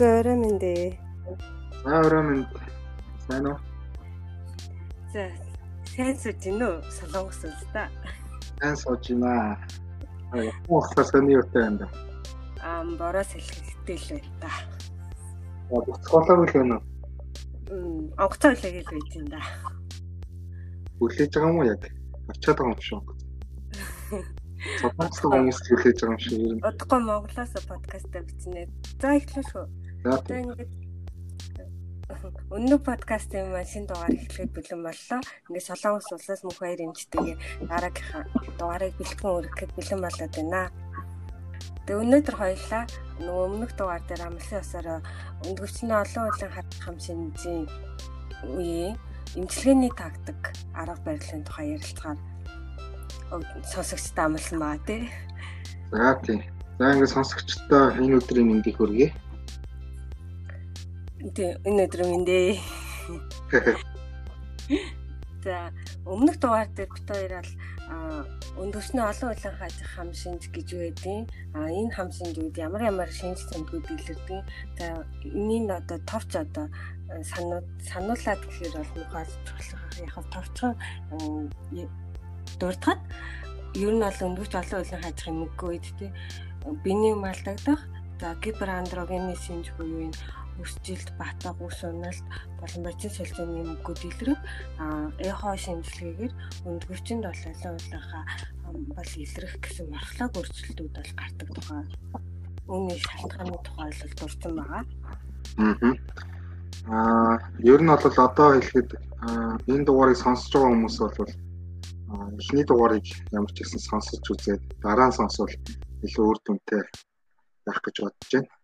За орой минь дээ. Орой минь. Сайн уу? За сайн сууж гин үү? Солонгос улс та. Сайн сууж байна. Аа, уухлаа сони юутай юм да. Аа, бороос хэлэхтэй л байна та. Аа, буцхолоогүй л байна уу? Мм, онгоцоо л байж энэ да. Хүлээж байгаа юм уу яг? Авчаад байгаа юм шүү. Солонгос хүмүүс хүлээж байгаа юм шиг нь. Удахгүй Монголоос подкаст бичнэ. За эхлэв шүү. За ингээд Өнөө подкастын маань шинэ дугаар эхлэхэд бэлэн боллоо. Ингээд Солонгос улсаас мөнх баяр эмчтэйгээ дараагийнхаа дугаарыг бэлтгэн өргөхөд бэлэн болоод байна. Тэгээ өнөөдөр хоёлаа нөгөө өмнөх дугаар дээр амлсан ясаараа өндгөвчний олон улсын хат хам шинжийн үеийн эмчилгээний тактик арга барилын тухай ярилцгаар сонсогчтой амлсан баа тий. За тий. За ингээд сонсогчтой энэ өдрийн мэндийг хүргэе. Тэ энэ өдөр мэндэ. За өмнөх дугаар дээр бит хоёр ал өндөрсний олон улаан хааж хам шинж гэж байдیں۔ А энэ хам шинжүүд ямар ямар шинж тэмдгүүд илэрдэг. За энэний одоо товч одоо сануу сануулаад гэхээр бол нөхөд яг товчхон дурдхад ер нь бол өндөрч олон улаан хааж хэмэггүй үед тий биений малдагдах за гиперандрогены шинж буюу энэ өсжилт, батаг, ус уналт болон бацин солилцооны мөнгүүд илрэх эхо шинжилгээгээр өндгөвчөнд бол олонлынхаа бол илрэх гэсэн мархлаг өөрчлөлтүүд бол гардаг тухай үүний шалтгааны тухай бол дурсан байгаа. Аа ер нь бол одоо хэлэхэд энэ дугаарыг сонсож байгаа хүмүүс бол эхний дугаарыг ямар ч гэсэн сонсож үзээд дараа нь сонсвол илүү үр дүнтэй байх гэж бодож байна.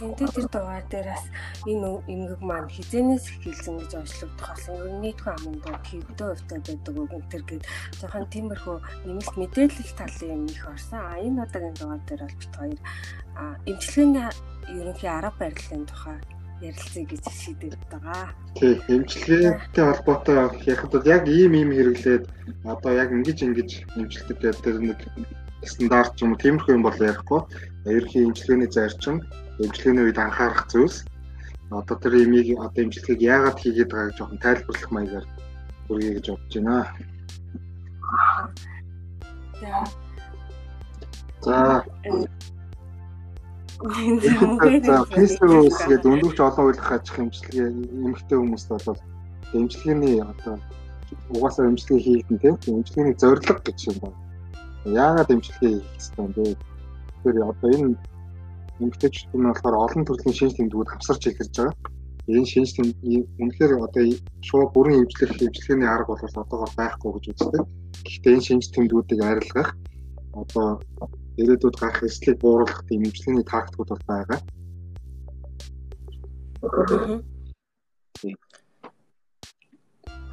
Тэнтэй тэр дугаар дээрээс энэ эмгэг маань хизэнээс эхэлсэн гэж онцлогдох болсон. Ерөнхийдөө амын доо хэвдөө өвтэй байдаг үг энэ төр гээд жоохон тиймэрхүү нэмэлт мэдээлэл талын юм их орсон. А энэ удаагийн дугаар дээр бол бит хоёр эмчилгээний ерөнхий арга барилын тухай ярилцъя гэж шийдэж байгаа. Тий, эмчилгээтэй холбоотой ярихад бол яг ийм ийм хэрэглээд одоо яг ингэж ингэж эмчилдэг гэдэг тэр нэг стандарт юм уу тиймэрхүү юм бол ярихгүй. Ерөнхий эмчилгээний зарчим эмчилгээний үед анхаарах зүйлс одоо тэр имийг одоо эмчилгээг яагаад хийгээд байгааг жоохон тайлбарлах маягаар хүргэе гэж бодож байна. За. За, фэйсбүүкс гээд өндөгч олон үйлдэх ажих эмчилгээ эмэгтэй хүмүүст бол эмчилгээний одоо угаасаа эмчилгээ хийгдэн тийм эмчилгээний зорилго гэж юм байна. Яагаад эмчилгээ хийх хэрэгтэй юм бэ? Тэгэхээр одоо энэ эмгтээчүүд нь болохоор олон төрлийн шинж тэмдгүүд авсарч илэрж байгаа. Энэ шинж тэмдэг үнэхээр одоо шууд бүрэн эмчлэх эмчилгээний арга бол одоогоор байхгүй гэж үздэг. Гэхдээ энэ шинж тэмдгүүдийг арилгах одоо ирээдүйд гарах эслийг бууруулах тийм эмчилгээний тактикууд бол байгаа.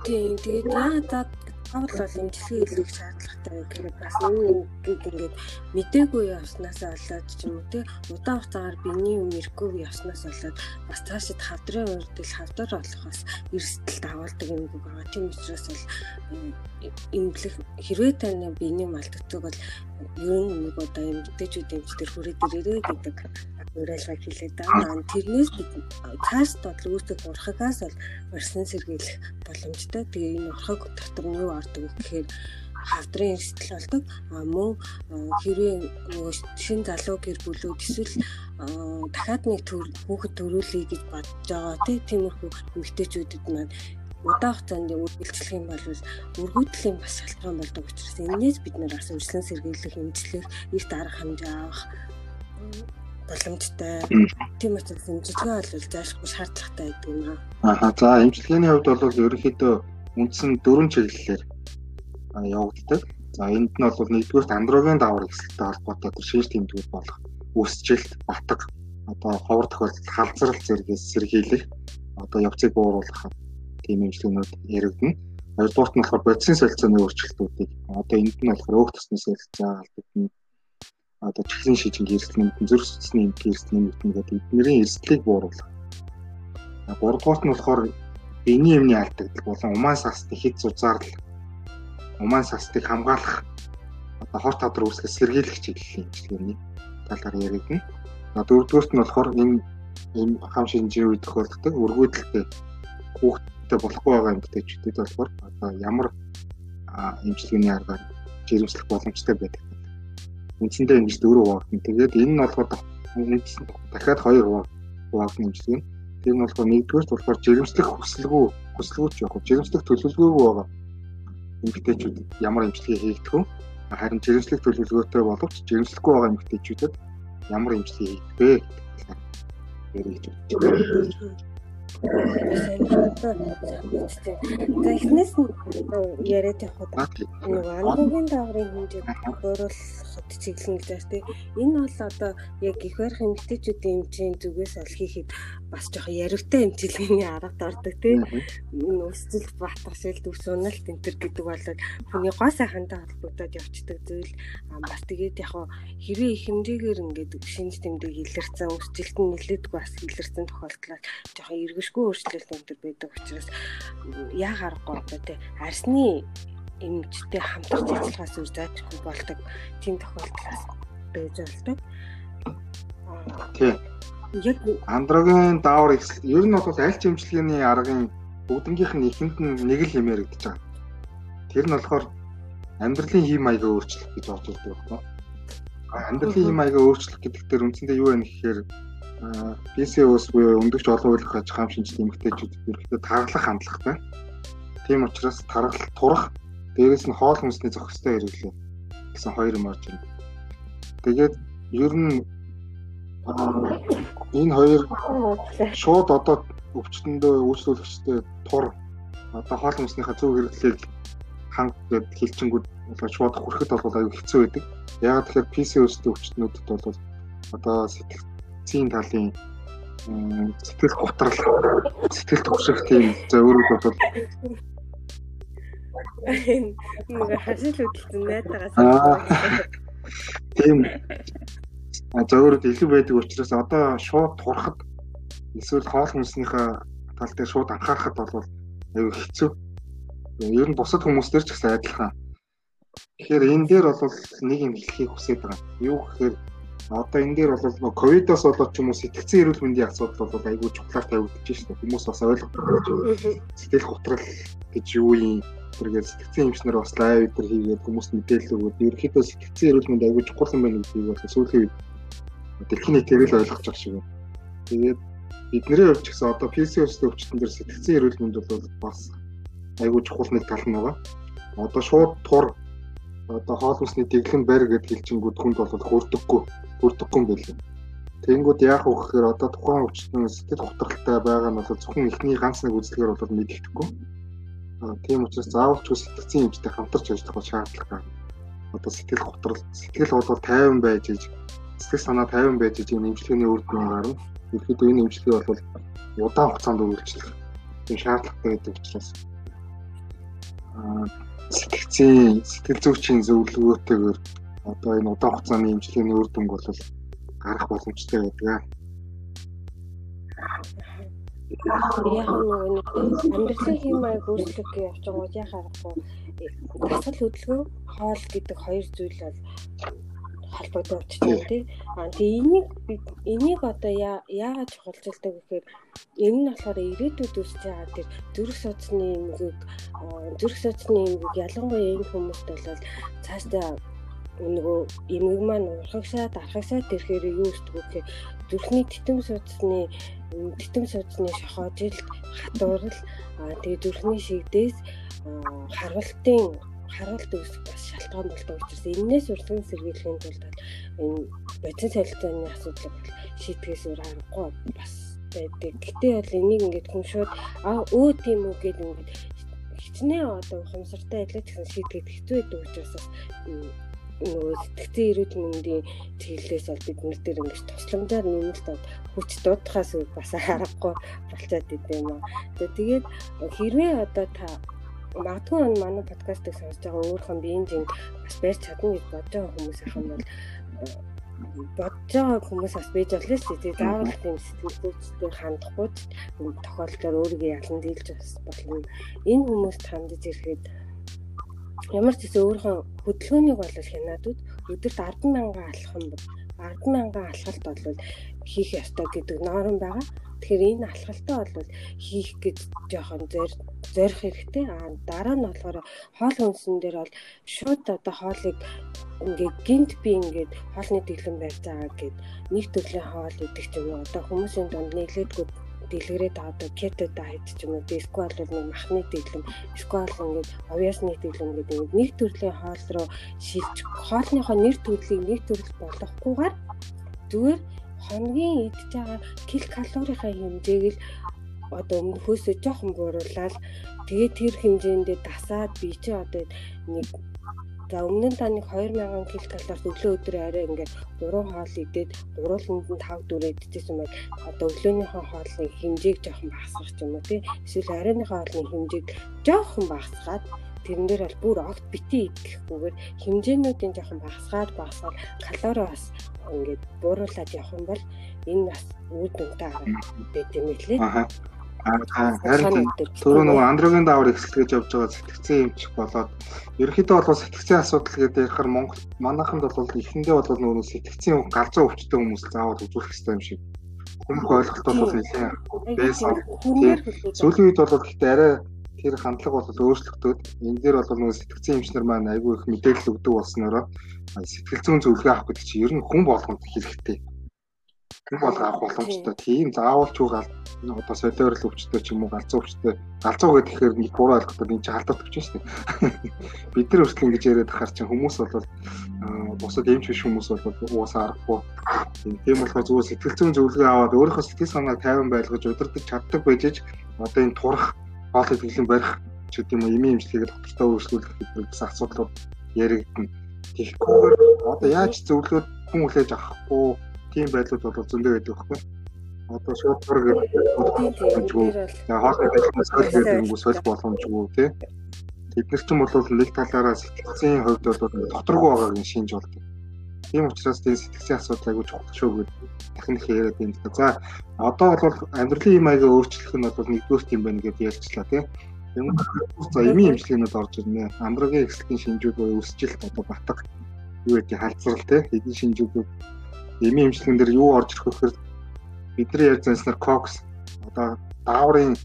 Тийм тэгээд яагаад Монгол бол эмчилгээ хийх шаардлагатай гэхээр бас нэг ингээд мдээгүй явснаас болоод ч юм уу те удаан хугацаагаар биений юм ирэхгүй явснаас болоод бас цаашид хавдрын урдэл хавдар болохоос эрсдэлт авалдаг юм байгаа. Тийм учраас бол эмчлэх хэрвээ таны биений малдагцыг бол ер нь нэг одоо эмчтэйчүүд эмчтэр хүрээд ирээрээ гэдэг уриалгыг хэлээд байгаа. Тэрнээс цааш бодол үүсэх урхагаас бол барьсан сэргийлэх боломжтой. Тэгээ энэ урхаг дотор нь юу ордог гэхээр хавдрын эрсдэл болдог. А мөн нөгөө шин залуу гэр бүлүүд эсвэл дахиад нэг хүүхэд төрүүлэе гэж бодож байгаа тиймэрхүү эмэгтэйчүүдэд маань удаан хугацаанд үргэлжлэх юм бол өргөдлийн бас шалтгаан болдог учраас энэс бид нэр бас үргэлжлэн сэргийлэх, эмчлэх, эрт арга хэмжээ авах боломжтой. Тийм учраас эмчилгээ бол заашгүй шаардлагатай гэдэг юм аа. Аа за эмчилгээний хувьд бол ерөнхийдөө үндсэн дөрвөн чиглэлээр явагддаг. За энд нь бол нэгдүгээр андроген давар ихсэлтэй холбоотой тэр шинж тэмдгүүд болох үсжилт, батг, одоо ховор тохиолдолд халзрал зэрэгээс сэргийлэх, одоо явцыг бууруулах тийм эмчилгээнүүд яригдана. Хоёрдугаарт нь болохоор бодисын солилцооны өөрчлөлтүүдийг одоо энд нь болохоор өөх тосны солилцоо алдагдана одоо чихрийн шижинг эрсдэл нэмтэн зүрх судасны эмх эрсдэл нэмтэн гэдэг эднэрийн эрсдлийг бууруулах. Гуравдугаарт нь болохоор биений эмний алдагдал болон умаан сасны хэд зузаарлал умаан састыг хамгаалах одоо хорт тавдар үүсгэх сэргийлэх чиглэлийн эмчилгээний талаар яригдана. дөрөвдүгээрт нь болохоор энэ ийм хам шинжийн үе тохиолддог өргөдөлтэй хүүхдтэй болохгүй байгаа эмэгтэйчүүдэд болохоор одоо ямар эмчилгээний аргаар жирэмслэх боломжтой байдаг. Үндсэндээ ингэж дөрөв хуваагдана. Тэгээд энэ нь болохоор дахиад хоёр хуваагдана эмчилгээ. Тэр нь болохоор нэгдүгээрт болохоор жирэмслэх хүсэлгүй хүсэлгүй ч яг жирэмслэх төлөвлөгөөгүй байгаа эмэгтэйчүүд ямар эмчилгээ хийгдэх вэ? Харин жирэмслэх төлөвлөгөөтэй боловч жирэмслэхгүй байгаа эмэгтэйчүүдэд ямар эмчилгээ хийгдэх вэ? гэдэг За эхнээс нь яриад явхад нэг ангуугийн дааврын хэмжээг бууруулахад чиглэн гэж тийм. Энэ бол одоо яг их барих эмгтээчүүдийн эмчийн зүгээс ол хийхэд бас жоохон яривтай эмчилгээний аргад ордог тийм. Өсцөл батгашил дүрс уналт энэ төр гэдэг бол хүний гоо сайхантай холбогдоод явцдаг зүйл. Бас тэгээд яг хэрвээ их хэмжээгээр ингээд шинж тэмдэг илэрсэн өсчлөлт нь нэлээдгүй бас илэрсэн тохиолдлоо жоохон эргэж хэмжээшгүй өөрчлөлт өндөр байдаг учраас яа харахгүй одоо тий арсны эмчтэй хамтарч ажиллахаас үр заажгүй болдог тийм тохиолдлоос байж болдог. Тий. Яг андрогийн даавар ер нь бол аль ч эмчилгээний аргын бүгднгийнх нь ихэнд нь нэг л юм яригдаж байгаа. Тэр нь болохоор амьдралын хэм маягаа өөрчлөх гэж бодож байдаг байхгүй. Амьдралын хэм маягаа өөрчлөх гэдэг дээр үндсэндээ юу вэ гэхээр PCOS буюу өндөгч олон үйлх аж ахуйн шинжилгээ эмэгтэйчүүд ерөнхийдөө тархлах хандлагатай. Тийм учраас тархал турах дээрээс нь хоол хүнсний зохистой хэрэглээ гэсэн хоёр юм орж ирнэ. Тэгээд ер нь энэ хоёр шууд одоо өвчтөндөө үйлчлүүлэгчтэй тур одоо хоол хүнснийхаа зөв хэрэглээг ханг гэд хэлчингүүд шууд хүрэхэд бол аюу хэцүү байдаг. Яг тэгэхээр PCOS-тэй өвчтнүүдэд бол одоо сэтгэл эцсийн талын сэтгэл готрал сэтгэл төвших тийм за өөрөөр бодвол нэг хашил хөдөлсөн найдагаас тийм зөвөрөд илүү байдаг учраас одоо шууд турахад эсвэл хоол хүнснийхээ тал дээр шууд анхаарахад бол аюу хэцүү. Ер нь бусад хүмүүстэр ч гэсэн адилхан. Тэгэхээр энэ дээр бол нэг юм хэлхийг хүсэж байгаа. Юу гэхээр Одоо энэ дээр бол ковидоос болоод ч юм уу сэтгцэн эрүүл мэндийн асуудал бол айгүй чухлаар тавигдчихж байна. Хүмүүс бас ойлгохгүй. Сэтгэл готрал гэж юу юм тэргээд сэтгцэн эмчнэр бас лайв дээр хийгээд хүмүүст мэдээлэл өгөөд ерөөхдөө сэтгцэн эрүүл мэнд айгүй чухал юм байна гэдгийг бол сүүлийн үед дэлхийн нийтээр л ойлгож байгаа шиг байна. Тэгээд бидний хувьд ч гэсэн одоо PCOS-тэй өвчтөн дээр сэтгцэн эрүүл мэнд бол бас айгүй чухал нэг тал нь байгаа. Одоо шууд тур одоо хоол хүнсний дэглэм барь гэж хэлчингүүд хүнд бол хүрдэггүй бүрдэггүй юм билээ. Тэнгүүд яах вэ гэхээр одоо тухайн өвчтөн сэтгэл готролтой байгаа нь бол зөвхөн эхний ганц нэг үзлэгээр бол мэдэгдэхгүй. Тийм учраас заавал ч сэтгцэн эмчтэй хамтарч ажиллах бол шаардлага байна. Одоо сэтгэл готрол сэтгэл бол 50 байж иж сэтгэл санаа 50 байж иж эмчилгээний үр дүн гарна. Ерхэд энэ эмчилгээ бол удаан хугацаанд үргэлжлэх тийм шаардлагатай гэдэг учраас аа сэтгцэн сэтгэл зүйчийн зөвлөгөөтэйгээр одоо энэ удаан хугацааны имчилгээний үр дүнг бол гарах боломжтой байдаг. Яг нэг амьдралын хэм маяг өөрчлөх гэж явж байгаа уу яхахгүй дасгал хөдөлгөөн хоол гэдэг хоёр зүйл бол холбогдоод очиж тий. Аа тэгээ энийг энийг одоо яагаад чухалчилдаг гэхээр энэ нь болохоор ирээдүйд үсэж байгаа тэр зүрх судасны эмгэг зүрх судасны эмгэг ялангуяа энэ хүмүүст бол цаашдаа нөгөө эмэг маань урхагсаад архагсаад ирэхээр юу өстгөө гэхээр зүрхний титэм судасны титэм судасны шохоожилт хатуурал тэгээ зүрхний шигдээс харвалтын харгалт үүсэх бас шалтгаан болдог учраас энээс урлагийн сэргийлэхийн тулд энэ бодис солилцооны асуудлыг шийдгээс өөр аргагүй бас байдаг. Гэтэ бол энийг ингээд хүн шууд аа өө тийм үү гэдэг ингээд хичнээн одоо ухамсартай ажиллаж гэсэн шийдгээд хэцүү байдаг учраас нөгөө сэтгцэн эрүүл мэндийн чиглэлээс бол бид нар дээр ингэж тусламжаар нэмэлт хүч дуудахаас бас харахгүй болчиход идэв юм аа. Тэгээд хэрвээ одоо та магадгүй энэ манай подкастыг сонсож байгаа өөрхөн биеийн бас барьж чадна гэж бодож байгаа хүмүүс ахын бол бодож байгаа хүмүүс бас бийж болно шүү дээ. Заавал тийм сэтгэл зүйчтэй хандахгүй тохиолдолд өөрийгөө ялан дийлж болно. Энэ хүмүүст хандаж ирэхэд ямар ч гэсэн өөрийнхөө хөдөлгөөнийг бол хянаад өдөрт 10 мянга алхам 100000 алхалт бол хийх ёстой гэдэг норм байгаа. Тэгэхээр энэ алхалтаа бол хийх гэж жоохон зорих хэрэгтэй. Аа дараа нь болохоор хоол хүнсэн дээр бол шууд одоо хоолыг ингээд гинт би ингээд хоолны дэглэм барьж байгаа гэд нэг төрлийн хоол идэх ч юм уу одоо хүмүүсийн дунд нийлээдгүй дэлгэрээд одоо кето дайт ч юм уу эсвэл бол нэг махны дэглэм эсвэл ингээд овьясны дэглэм гэдэг нэг төрлийн хоол руу шилж хоолныхоо нэр төрлийг нэг төрөл болгохгүйгээр зүгээр хоногийн идж байгаа кил калорийнхаа хэмжээг л одоо өмнөхөөсөө жоохон бууруулаад тэгээд тэр хэмжээндээ дасаад би чи одоо нэг За өмнө нь та нэг 2000 ккал өглөө өдөр арай ингээд 3 хоол идээд гурууланд нь 5 4 идчихсэн байг одоо өглөөнийхөө хоолны хэмжээг жоохон багасгах юм уу тий эсвэл арайныхаа хоолны хэмжээг жоохон багасгаад тэрэн дээр бол бүр огт бити идэхгүйгээр хэмжээнүүдийн жоохон багасгаад багасгаад калори бас ингээд бууруулад явах юм бол энэ бас үр дүнтэй байт юм лээ. Аа. Харин түрүү нөгөө андрогийн даавар эхлэж явж байгаа сэтгцэн юмчих болоод ерөнхийдөө бол сэтгцэн асуудал гэдэг ярихаар Монгол манайханд бол эхэндээ бол нөгөө сэтгцэн галзуу өвчтөй хүмүүс заавал үзүүлэх хэрэгтэй юм шиг. Хүмүүх ойлголт бол нэлээд байсан. Сүүлийн үед бол гэхдээ арай тэр хандлага бол өөрчлөгдөд энэ дээр бол нөгөө сэтгцэн эмчнэр маань айгүй их мэдээлэл өгдөг болсноороо сэтгэл зүйн зөвлөгөө авах гэдэг чинь ер нь хүн болгонд хэрэгтэй хүн болго авах боломжтой. Тийм заавал ч угаал одоо солиорл өвчтөй ч юм уу галзуу өвчтөй. Галзуу гэхээр нэг буруу ойлгоход энэ чинь халдварт өвч шүү дээ. Бид нар өөрсдөө ингэж яриад ахаар чинь хүмүүс бол бусад эмч биш хүмүүс бол уусаа арахгүй. Тийм болохоор зүгээр сэтгэл зүйн зөвлөгөө аваад өөрийнхөө сэтгэл санааг тайван байлгаж удирдах чаддаг байж одоо энэ турах хоол идэвхлэн барих ч гэдэг юм уу эмийн эмчилгээг доктортой өөрчлөлөх гэсэн асуудлууд яригдана. Тэгэхгүйгээр одоо яаж зөвлөгөөд хүн хүлээж авахгүй тийм байдлууд бол зөндөө байдаг байхгүй. Одоо шууд төр гэдэг хоолны байдлаас солих гэдэг солих боломжгүй тий. Тэд нар ч юм бол нэг талаараа сэтгцийн хувьд бол доторгүй байгааг нь шинж болдог. Тийм учраас тийм сэтгцийн асуудал айгүй чухал шүү гэдэг дахин их яриад байна л да. За одоо бол амьдралын юм аяга өөрчлөх нь бол нэгдүгээр юм байна гэдээ ярьчлаа тий. За эмийн эмчилгээнүүд орж ирнэ. Андрогийн эхлэлийн шинжүүд буюу өсжилт одоо батга юу гэдэг халдварл тий. Эдийн шинжүүдүүд эмийн эмчилгэн дээр юу орж ирэх вэ гэхээр бидний ярьж байснаар кокс одоо дааврын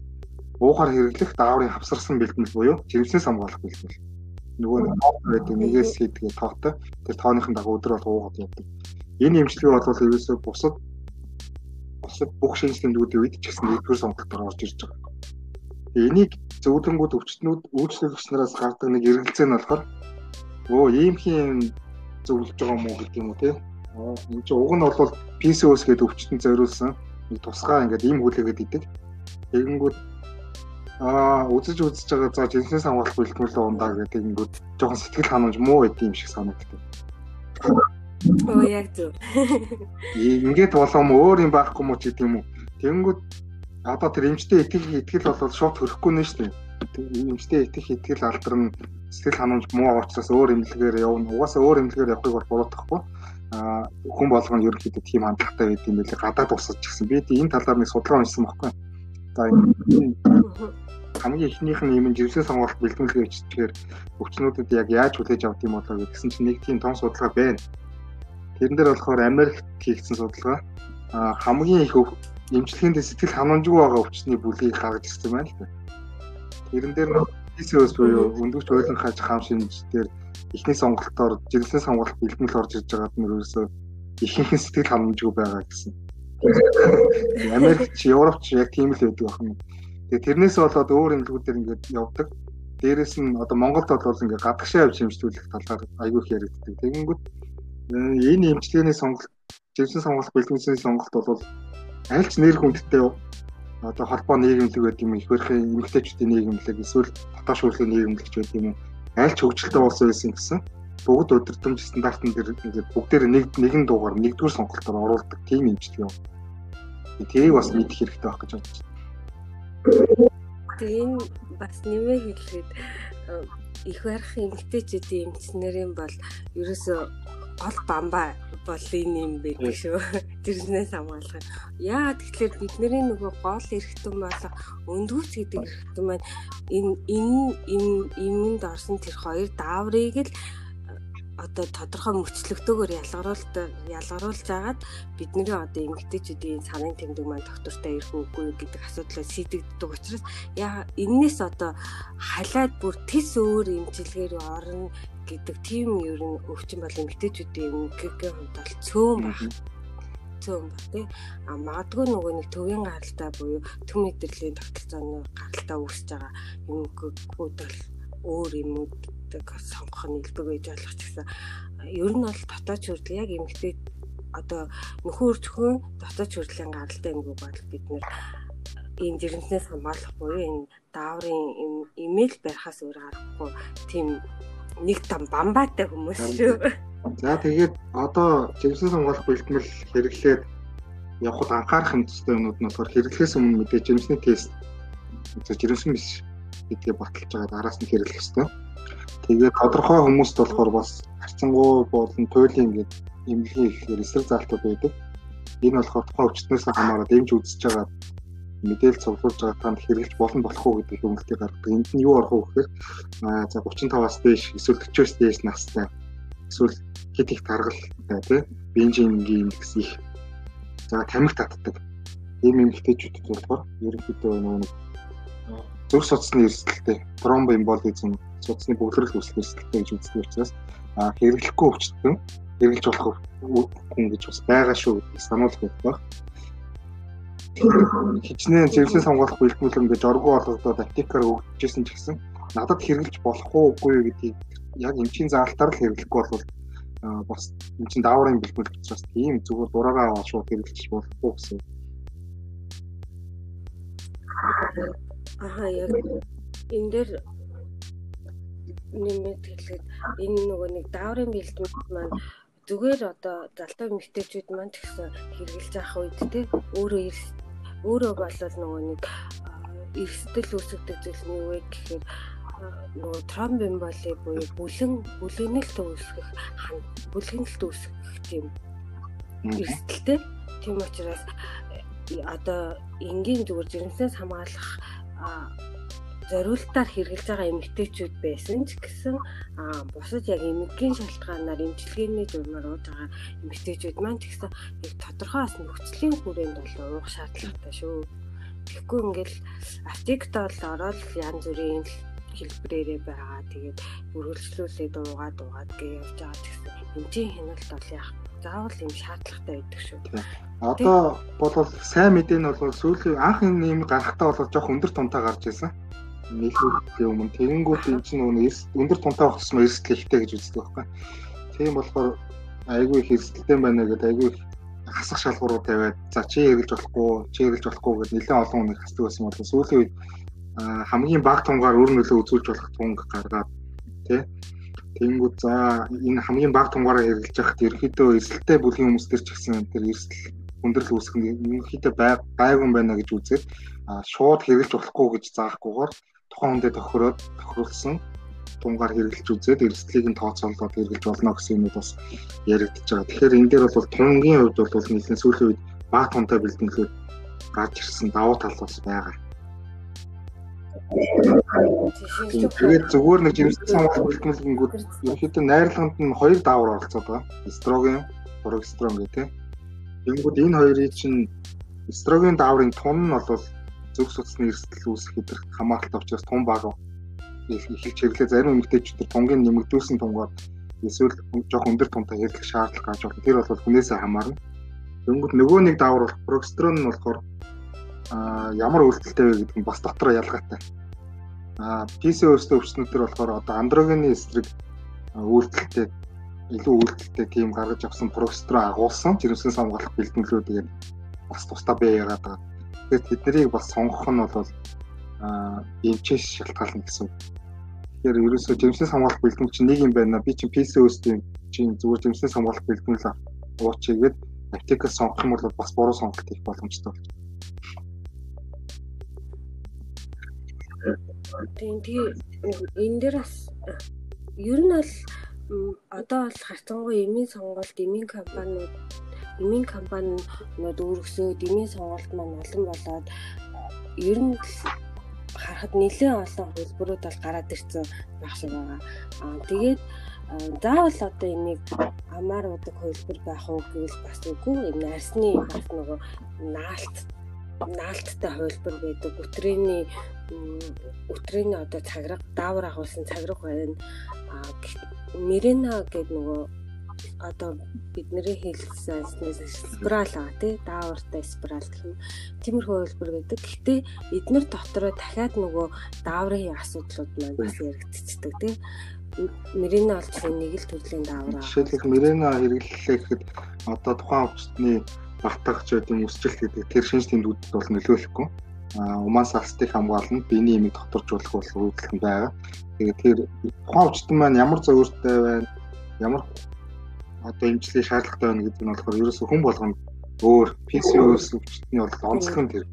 уухаар хэрэглэх дааврын хавсарсан бэлтгэл буюу жирэмснээс хамгаалах бэлтгэл. Нөгөө байдаг нэгээс хийдгээ тоотой. Тэр тооныхын дагуу өдөр бол уугаад явдаг. Энэ эмчилгээ бол ерөөсөө бусад бусад бүх шинжилгээндүүдийн үед ч гэсэн нэгдүгээр сонголтоор орж ирж байгаа. Энийг зөвлөнгүүд өвчтнүүд үйлчлэгч нараас гардаг нэг эргэлзээ нь болохоор өө ийм хин зөвлөж байгаа юм уу гэдэг юм уу те энэ чинь уг нь бол PCOS гэдэг өвчтөнд зориулсан нэг тусгай ингээд ийм хүлээгээд идэг. Тэгэнгүүт аа үзэж үзэж байгаа за жинснээс хамгаалах бэлтгэлээ ундаа гэдэг ингээд жоохон сэтгэл ханамж муу байд юм шиг санагддаг. Оо яг зөв. Ингээд болом өөр юм байхгүй мó ч гэдэг юм уу. Тэгэнгүүт одоо тэр эмчтэй итгэх итгэл бол шууд хөрөхгүй нэ шүү дээ. Эмчтэй итгэх итгэл алдарна сэтгэл ханамж муу учраас өөр эмнэлгээр явна. Угаасаа өөр эмнэлгээр явахыг бол буруутгахгүй хүн болгоно ерөнхийдөө тийм хандлагатай байд юм байлээ гадаад усаж гэсэн. Би энэ талаар нэг судалгаа уншсан байхгүй. За энэ хамгийн ихнийх нь юм жирэмсэн сонгуульт бэлтгэлгээ биччихээр өвчнүүдэд яг яаж хүлээж авд юм болоо гэсэн чинь нэг тийм том судалгаа байна. Тэрэн дээр болохоор Америкт хийгдсэн судалгаа хамгийн их эмчилгээнд сэтгэл ханамжгүй байгаа өвчтний бүлгийг гаргаж ирсэн байна л да. Тэрэн дээр PCOS буюу өндөгч ойлон хааж хаам шинж дээр эхний сонголтоор жирэмсэн сонголт бэлтгэл орж ирж байгаад нь ерөөсөө ихэнх сэтгэл ханамжгүй байгаа гэсэн. Америкч, Европч яг тийм л байдаг байна. Тэгээ тэрнээс болоод өөр эмнэлгүүдээр ингээд явдаг. Дээрээс нь одоо Монголд бол ингээд гадагшаа явж хэмжүүлэх талаар айгүй их яригддаг. Тэгэнгүүт э, энэ эмчилгээний сонголт, жирэмсэн сонголт, бэлтгэлийн сонголт бол аль ч нэр хүндтэй одоо холбоо нийгэмлэг гэдэг юм их барихын эмгтээчүүдийн нийгэмлэг эсвэл таташ хөрлөгийн нийгэмлэгч гэдэг юм уу аль ч хөгжилтэй болсон байсан гэсэн бүгд өдөртөмж стандартн дээр ингээд бүгдээр нэг нэгэн дуугаар нэгдүгээр сонголтоор оруулдаг тийм имжлэг юм. Тэрийг бас мэдэх хэрэгтэй байх гэж бодож байна. Тэгээ энэ бас нэмээ хэлэхэд их барих эмгтээчүүдийн эмчнэрийн бол ерөөсөө гол бамбаа бол энэ юм байдаг шүү. Тэрнээс хамгаалах. Яа тэгэхээр бидний нөгөө гол эрхтэн болго өндгүүц гэдэг эрхтэн маань энэ энэ энэ юмд орсон тэр хоёр дааврыг л одоо тодорхой мөчлөгдөөгөр ялгаруулт ялгаруулж агаад бидний одоо эмгтээчүүдийн санын тэмдэг маань доктортой ирэх үгүй гэдэг асуудлыг шийдэгддэг учраас яа энээс одоо халаад бүр тис өөр имчилгээр орно гэдэг тийм ер нь өвчин бол эмгтээчүүдийн эмгэгийн хувьд бол цөөн байна цөөн ба тий. А магадгүй нөгөө нэг төвийн гаралтай буюу төв мэдрэлийн тогтолцооны гаралтай үүсэж байгаа эмгэгүүд бол өөр юмуд гэдэг сонгох нь илбэг байж болох ч гэсэн ер нь бол дотоод хүртэл яг эмгтэй одоо нөхөр зөвхөн дотоод хүртлийн гаралтай эмгэг бол бид нэр ийм жирэмснээс хамгаалах буюу энэ дааврын имэйл барихаас өөр аргагүй тийм нэг там бамбаатай хүмүүс шүү. За тэгээд одоо жирэмсэн хамгаалах бэлтгэл хэрэглээд явхад анхаарах юмцтай юмуд нь болохоор хэрэглэхээс өмнө мэдээж жирэмсний тест. Жирэмсэн биш гэдгээ баталж байгаа араас нь хэрэглэх хэрэгтэй. Тэгээд тодорхой хүмүүст болохоор бас харцангуй болон туйлын ингээд эмнэлгийн ихээр эсрэг залтууд байдаг. Энэ болохоор тухайн өвчтнөөс хамаарат эмч үзэж байгаа мэдээлэл цуглуулж байгаа танд хэрэглэж болно болох уу гэдэг хөнгөлтийг гаргадаг. Энд нь юу орох вэ гэхээр за 35-аас дээш эсвэл 40-оос дээш настай эсвэл хэд их таргалтай тий бенжингийн индекс их за тамхи татдаг. Ийм эмэгтэйчүүдэд болохоор ерөнхийдөө нэг зүрх судасны эрсдэлтэй тромбоэмболизм судасны бөглөрөл үүсэх эрсдэлтэй гэж үздэг учраас хэрэглэхгүй өвчтөн хэрэглэж болох хүн гэж бас байгаа шүү гэж сануулах байх. Хичнээн зэрэгсэн сонгох бэлтгүүлэн гэж оргуу олгодод аптекаар өгчээсэн ч гэсэн надад хэрэглэж болох уугүй гэдгийг яг эмчийн заалтаар л хэрэглэхгүй бол бас эмчийн дааврын бэлтгэл учраас тийм зүгээр дураараа шууд хэрэглэж болохгүй гэсэн. Аа яг. Энэ дээр нэмээд хэлээд энэ нөгөө нэг дааврын бэлтгэл маань зүгээр одоо залтай мэгтэйчүүд маань тэгсэн хэрэгжилж авах үед те өөрөө өөрөө болол нөгөө нэг эрсдэл үүсгдэг зүйл нь юу вэ гэхээр нөгөө тромбемболи буюу бүлэн бүлэгнэлт үүсгэх бүлэгнэлт үүсгэх тийм эрсдэлтэй тийм учраас одоо энгийн зүгээр жирэмснээс хамгаалах зориултаар хэрэгжилж байгаа эмэгтэйчүүд байсан ч гэсэн бусад яг эмэггийн шалтгаанаар эмчилгээний журмаар ууж байгаа эмэгтэйчүүд маань ч гэсэн яг тодорхой бас нөхцөлийн хүрээнд бол уух шаардлагатай шүү. Тэгэхгүй ингээл аптект бол ороод янз бүрийн хэлбэрээрээ байгаа. Тэгээд үргэлжлүүлээд уугаад уугаад гэж явж байгаа гэсэн эмчийн хяналт бол яг заавал юм шаардлагатай байдаг шүү. Одоо бол сайн мэдээ нь бол сүүлийн анх юм гарахтаа бол жоох өндөр тунтаа гарч ирсэн нийлүүлэхийн өмнө тэгэнгүүт энэ чинь нөгөө өндөр тунтай байх тусмаа эрсдэл ихтэй гэж үздэг байхгүй. Тийм болохоор айгүй их эрсдэлтэй байна гэдэг айгүй их хасах шалгуурууд тавиад за чи эргэлж болохгүй чи эргэлж болохгүй гэдэг нэлээд олон хүнийг хасдаг байсан бол сүүлийн үед хамгийн бага тунгаар өөр нөлөө үзүүлж болох тунг гаргаад тий Тэнгүүд за энэ хамгийн бага тунгаараа хэрэгжилж байхад ерөөхдөө эрсдэлтэй бүлгийн хүмүүс төр ч гэсэн тэр эрсдэл хүндрэл үүсгэх нь ерөнхийдөө байгун байна гэж үзээд шууд хэрэгжилж болохгүй гэж заахгүйгээр тухайн хүндээ тохироод тохируулсан тунгаар хэрэгжилж үзээд эрсдлийг нь тооцоолоод хэрэгжилж болно гэсэн юмуд бас яригдчихэж байгаа. Тэгэхээр энэ дээр бол тунгийн хувьд бол нэлээд сүүлийн үед баг тунтай бэлтгэлүүд гарч ирсэн давуу тал бас байгаа. Тэгээд зүгээр нэг жимстэй самбал бэлтгэлэнгүүд ерөнхийдөө найрлаганд нь хоёр даавар оролцоод байгаа. Эстроген, прогестерон тийм. Тэнгүүд энэ хоёрыг чинь эстроген дааврын тун нь бол зөв судасны эрсдэл үүсэх хэдрэх хамааралтай учраас тун баг их чиглэлээ зарим эмэгтэйчүүд тунгийн нэмэгдүүлсэн тунгаар эсвэл жоох өндөр тунтай хэрэглэх шаардлага гарч байна. Тэр бол хүнээсээ хамаарна. Дөнгөд нөгөө нэг даавар бол прогестерон нь болохоор ямар үйлдэлтэй вэ гэдэг нь бас дотор ялгаатай. А PCOS-тэй өвчнүүдээр болохоор одоо андрогены эсрэг үйлдэлтэй илүү үйлдэлтэй тийм гаргаж авсан прогестерон агуулсан жирэмсэн самгаалах бэлтгэлүүдийг бас тусдаа бий яагаад байгаа. Тэгэхээр тэднийг бас сонгох нь бол эмчээс шалтгаална гэсэн. Тэгэхээр ерөөсөө жимсээс хамгаалах бэлтгэл чинь нэг юм байна. Би чинь PCOS-ийн чинь зүгээр жимсээс хамгаалах бэлтгэл уучигээд аптекаас сонгох юм бол бас буруу сонголт хийх боломжтой болж Тийм тийм энэ дээр бас ер нь бол одоо бол харцангуй эмийн сонголт эмийн компаниуд эмийн компаниуд өөрөсөө дэмийн сонголт маань олон болоод ер нь харахад нэлээд олон хөлбөрүүд бол гараад ирсэн байх шиг байгаа. Аа тэгээд заавал одоо энийг амаар удаг хөлбөр байх уу гэвэл бас үгүй энэ арсны бас нөгөө наалт наалттай хөлбөр байдаг өтрээний өтрээний одоо цаграг даавар агуулсан цаграг байна мэрена гэдэг нөгөө одоо бидний хэлсэн спираль байгаа тий даавартай спираль гэх юм. Тиймэрхүү хөлбөр гэдэг. Гэхдээ эднэр дотроо дахиад нөгөө дааврын асуудлууд маань бас яригдчихдэг тий. Мэрена чинь нэг л төрлийн даавар аа. Жишээлбэл мэрена хэрэглэлээ гэхэд одоо тухайн өвчтний батгах ч гэдэг үсжилт гэдэг тэр шинж тэмдгүүдэд бол нөлөөлөхгүй. Умаас алстыг хамгаална, биений имийг доторжуулах бол үүдэлхэн байгаа. Тэгээд тэр тухайн өвчтөн маань ямар зөвөртэй байна, ямар одоо эмчилгээ шаардлагатай байна гэдэг нь болохоор ерөөсөө хүн болгоно өөр PCOS өвчтний бол онцлог нь тэр.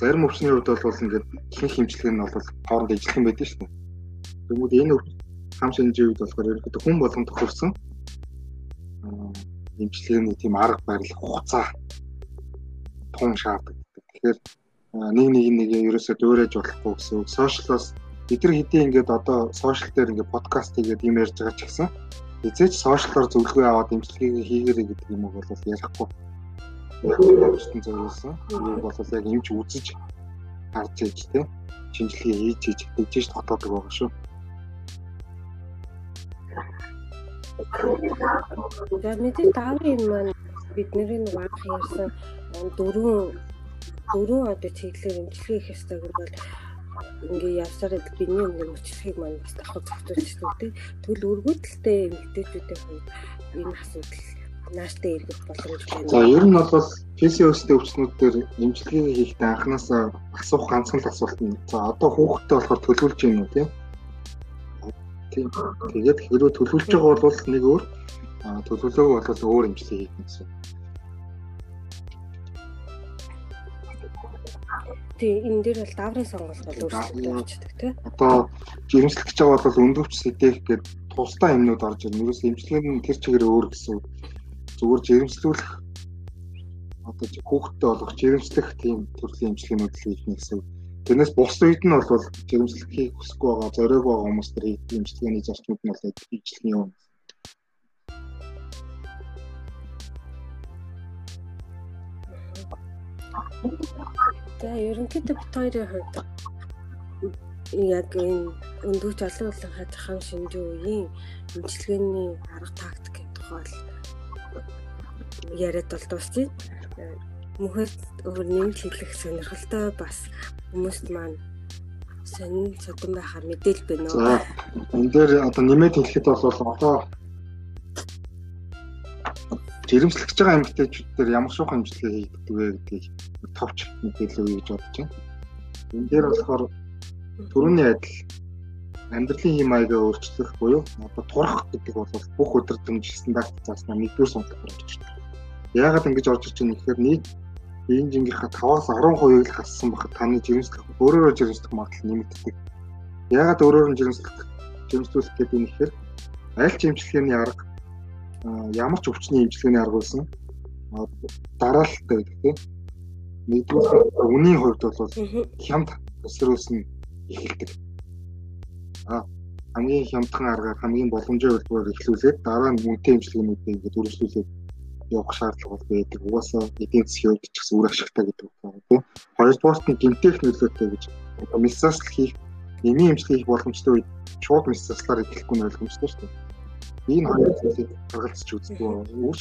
Зарим өвчний хувьд бол ингээд ихэнх эмчилгээ нь бол хооронд ижилхэн байдаг шүү дээ. Тэгмүүд энэ хам шинжийн үед болохоор ерөөхдөө хүн болгон тохирсон эмчилгээний тийм арга барил хугацаа тун шаарддаг. Тэгэхээр нэг нэг нэг ерөөсөө дөөрэж болохгүй гэсэн үг. Сошиалос эдгээр хэдийн ингээд одоо сошиал дээр ингээд подкаст хийгээд юм ярьж байгаа ч гэсэн эзээч сошиалор зөвлөгөө аваад эмчилгээг хийгээрэй гэдэг юм уу бол ярихгүй. Өөрсдөн зөвлөсөн. Энэ бол яг эмч үзэж харж ээж те шинжилгээ хийж хийж тэгжээж дотоодог байгаа шүү. За мэдээ дааврын маань бидний нэг анх ярьсан дөрвөн дөрвөн одоо чиглэлээр эмчилгээ хийх ёстой гэвэл ингээ явсаар биний өмнө мөчлөхийг маань бас давхар зохицуулчихсан тийм. Тэгвэл өргөдөлтэй эмэгтэйчүүдийн хувьд энэ асуудал нааштай эргэх боломж байна. За ер нь бол PCOS-тэй өвчнүүд дээр эмчилгээ хийхдээ анханасаа асуух ганцхан л асуулт нь. За одоо хүүхдтэй болохоор төлөвлөж юм уу тийм. Тийм. Тэгээд хэрвээ төлөвлөж байгаа бол нэг өөр төлөвлөгөө бол өөр эмчилгээ хийх гэсэн. Тий энэ дээр бол даврын сонголт бол өөрчлөлттэй болчихдог тий. Одоо жирэмслэгч байгаа бол өндөвч сэдэх гэдэг тусдаа юмнууд орж ирнэ. Юус эмчилгээ нь тэр чигээр өөр гэсэн. Зүгээр жирэмслүүлэх одоо хүүхдтэй болох жирэмслэх тийм төрлийн эмчилгээнүүд л хийх гэсэн. Тэрнээс бус үед нь бол жирэмслэх хийх хүсэхгүй байгаа, зориог байгаа хүмүүс төр хийх эмчилгээний зарчмууд нь бол ижлэхний юм. Thank you. За ерөнхийдөө бит хоёрын хувьд яг энэ өндөөч олон улсын хажихам шинжийн үеийн имчилгээний арга тактикийн тухай яриад бол дуусчих. Мөхөд өөр нэмж хэлэх сонирхолтой бас хүмүүст маань сонин содон байхаар мэдээл байна уу. За энэ дээр одоо нэмээд хэлэхэд бол одоо жирэмслэгч байгаа эмэгтэйчүүд дээр ямар шуухан хэмжлэгээ хийгддэг вэ гэдгийг товч мэдээлэл өгье гэж бодож байна. Энэ дээр болохоор төрөний адил амьдралын хэм маягаа өөрчлөх буюу одоо турах гэдэг бол бүх өдөр дэмж стандарт зааснаа нэгдүгээр сонголт орж ирж байна. Яагаад ингэж орж ирж байгаа нэхээр нийт биеийн жингийнхаа 5-аас 10% л хассан бахад таны жирэмслэх өөрөөрөө жирэмслэх магадлал нэмэгддэг. Яагаад өөрөөр нь жирэмслэх жирэмслүүлэх гэдэг юм нэхээр аль ч эмчилгээний арга ямар ч өвчний эмчилгээний арга байсан дараалттай гэдэг тийм нэгдүгээр үнийн хувьд бол хямд нь эхэлдэг. А хамгийн хямдхан аргаар хамгийн боломжтой үйлдвэрээр эхлүүлээд дараа нь үнэтэй эмчилгээнүүдийг ингээд үргэлжлүүлээд явах шаардлага бол байдаг. Угаасаа эдийн засгийн хувьд ч гэсэн үр ашигтай гэдэг байна тийм. Хоёрдугаарт нь гинтех нөлөөтэй гэж мисасл хийх эми эмчилгээ хийх боломжтой үед шууд мисаслаар эхлэхгүй нь ойлгомжтой шүү дээ энэ хоёр зүйлийг гаргалцж үздэг. Үр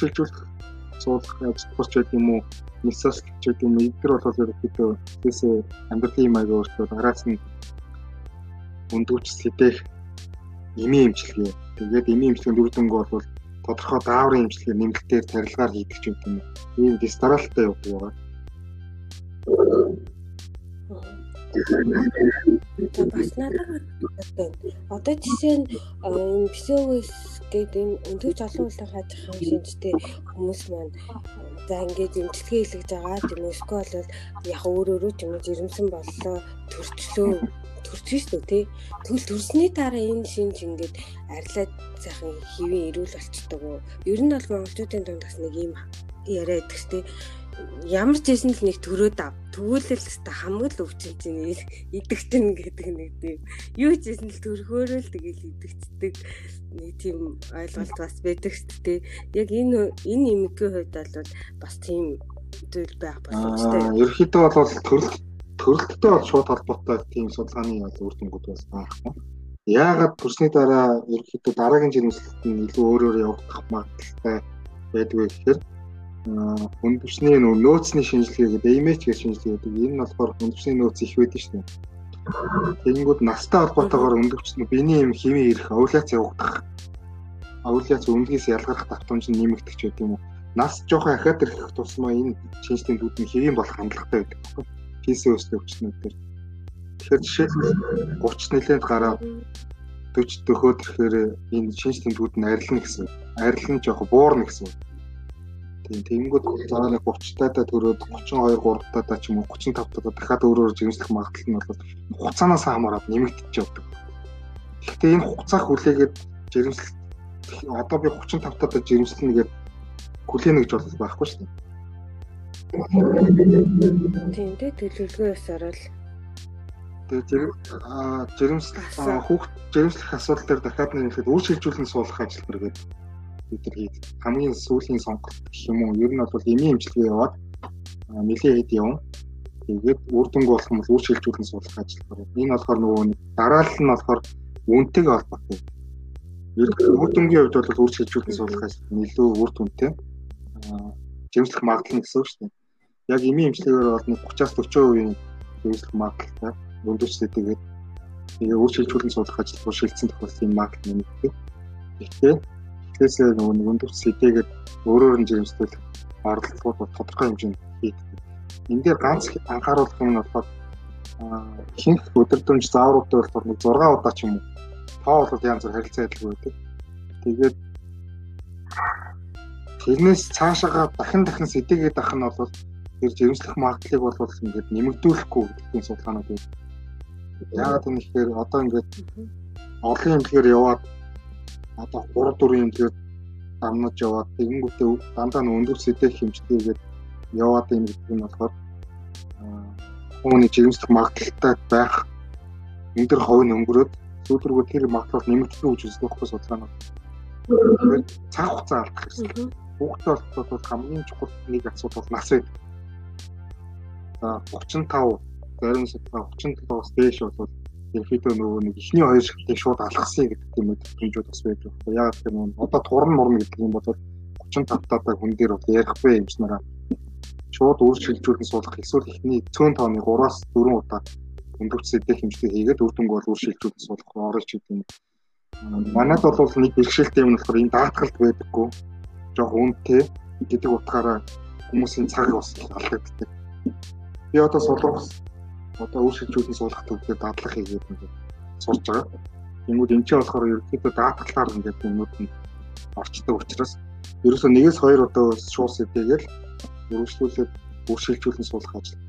суулгах ажиллаж байдаг юм уу? Гэж байдаг юм. Эдгээр бол ерөөхдөө тийсээ амьдралын маяг өөрчлөлт араас нь өндөвч сэдэх эми эмчилгээ. Тэгээд эми эмчилгээнд үр дүнг бол тодорхой дааврын эмчилгээ нэмэлтээр тарилгаар хийдэг ч юм. Ийм дистаралтай явдаг байгаа. Бас надад байна. Одоо жишээ нь псиогос гэдэг энэ өндөгч олон улсын хажих хам шинжтэй хүмүүс маань за ингээд эмчилгээ хийлгэж байгаа тийм эсвэл бол яг өөр өөрөө ч юм уу жирэмсэн боллоо төрчлөө төрчих шүү дээ тий. Тэгвэл төрсний дараа энэ шинж ингээд арилаад сайхан хэвэн ирүүл болчдөг. Ер нь бол монголчуудын дунд бас нэг юм яриа идэх тий ямар ч юм л нэг төрөөд ав. Тэгвэл л та хамгийн л өвчилж ийн идэгтэн гэдэг нэг тийм юу ч юм л төрхөөрөө л тэгэл идэгцдэг нэг тийм ойлголт бас байдаг шүү дээ. Яг энэ энэ имгийн хувьд бол бас тийм зүйл байх боломжтой. Ерөнхийдөө бол төрөлт төрөлттэй бол шууд холбоотой тийм судалгааны үр дүнгууд бас байхгүй. Яагаад төрсний дараа ерөнхийдөө дараагийн жирэмслэлт нь илүү өөрөөр явагдах магадлалтай байдгүй гэхээр хүндвчний нөөцний шинжилгээ гэдэг имэж гэж шинжилгээ гэдэг. Энэ нь болохоор хүндвчний нөөц их байдаг шүү дээ. Тэгэнгүүт настай холбоотойгоор өндөгчнө биений юм химийн ирэх овуляц явагдах. Овуляц өндгээс ялгарх давтамж нь нэмэгдэх ч гэдэг юм уу. Нас жоохон ахаад ирэх тусмаа энэ шинжилгээнд үүдний хэвийн болох хандлагатай байдаг. PCOS өвчнүүд төр. Тэгэхээр жишээлбэл 30 нэлээд гараа 40 дөхөөд ирэхээр энэ шинжилгээнд үүд нь арилна гэсэн. Арилна жоох буурна гэсэн. Тэгэнгүүт дараа нэг 30 таадаа төрөөд 32 3 таадаа ч юм уу 35 таадаа дахиад өөрөөр жимслэх магадлал нь бол хугацаанаас хамаарат нэмэгдэж явдаг. Гэхдээ энэ хугацаа хүлээгээд жирэмслэх одоо би 35 таадаа жирэмслэнэ гэдэг хүлээнэ гэж бол байхгүй шүү дээ. Тийм дээ төлөвлөгөөс орол Тэгээ жирэмслэх хүүхд жирэмслэх асуудал дээр дахиад нэг ихэд үр шилжүүлэн суулгах ажил хэрэгэд бид нар хийх хамгийн сүүлийн сонголт гэх юм уу ер нь бол эмийн эмчилгээ яваад нэлээд хэд явна тэгээд үр дүнг болох юм бол үр шилжүүлэн суулгах ажил гарав. Энэ болохоор нөгөө дараалал нь болохоор үнэтэйгээ холбоотой. Үр дүнгийн хувьд бол үр шилжүүлэн суулгах ажил нь илүү үр дүнтэй. Жимслэх магадлал нь гэсэн үг шүү дээ. Яг эмийн эмчилгээгээр бол нэг 30-аас 40% жимслэх магадлалтай өндөрчтэй тэгээд тэгээ үр шилжүүлэн суулгах ажил руу шилжсэн тохиолдлын магадлал нэмэгдэх. Гэхдээ Тэгээсээ нөгөө нэг өндөр сэтэйгээд өөрөөр нь жирэмсдэл оролдлогууд тодорхой хэмжээнд хийдэг. Энд дээр ганц анхааруулах юм нь болохоор ихэнх өдөрдөнж заавруудтай болохоор нэг 6 удаа ч юм уу тоо бол янз бүр харилцаа адилгүй байдаг. Тэгээд тэрнээс цаашаага дахин дахин сэтэйгээд ах нь бол тэр жирэмслэх магадлалыг бол ингээд нэмэгдүүлэхгүй гэдгийн судалгаанууд байдаг. Яагаад гэвэл одоо ингээд олон юм тэгэхээр яваад одоо 3 4 юм тэгээд дамнаж яваад тэгэнгүүтээ дандаа өндөр сэдэх хэмжээгээд яваад юм гэдэг нь болохоор хүмүүний жирэмслэх магадлалтай байх өндөр ховын өнгөрөөд сүүлрүүгээ тэр магадлал нэмэгдэх гэж үздэг байхгүй судалгаанууд. Тэгэхээр цаг хугацаа алдах гэсэн. Хүүхдээ бол хамгийн чухал нэг асуудал нас байдаг. За 35 зарим судалгаа 37-аас дээш бол ерөөхдөө нөгөө нэг ихний хоёр шигтэй шууд алгасыг гэдэг юм мэдрэмжүүд бас байдаг. Яг гэх юм одоо турн мурн гэдэг юм бол 35 татаа хүн дээр бол ярихгүй юм чнараа шууд үр шилжүүлэн суулгах эсвэл ихний цөөн тооны 3-аас 4 удаа өндөрч сэдэх хэмжээ хийгээд үр дүнг бол үр шилжүүлэн суулгах орж гэдэг юм. Манайд бол нэг бэрхшээлтэй юм болохоор энэ даатгалд байдаггүй. Жог үнэтэй гэдэг утгаараа хүмүүсийн цаг бас алдагддаг. Би одоо сулрах одоо үр шилжүүлэн суулгах төвдөө дадлага хийгээд ингээд сурж байгаа. Тэнгүүд энэ ч болохоор ерөнхийдөө даатгалаар ингээд юмнууд нь орчдөг учраас ерөөсөө нэгээс хоёр удаа шуус идэгээл өргөжлүүлээд үр шилжүүлэн суулгах ажил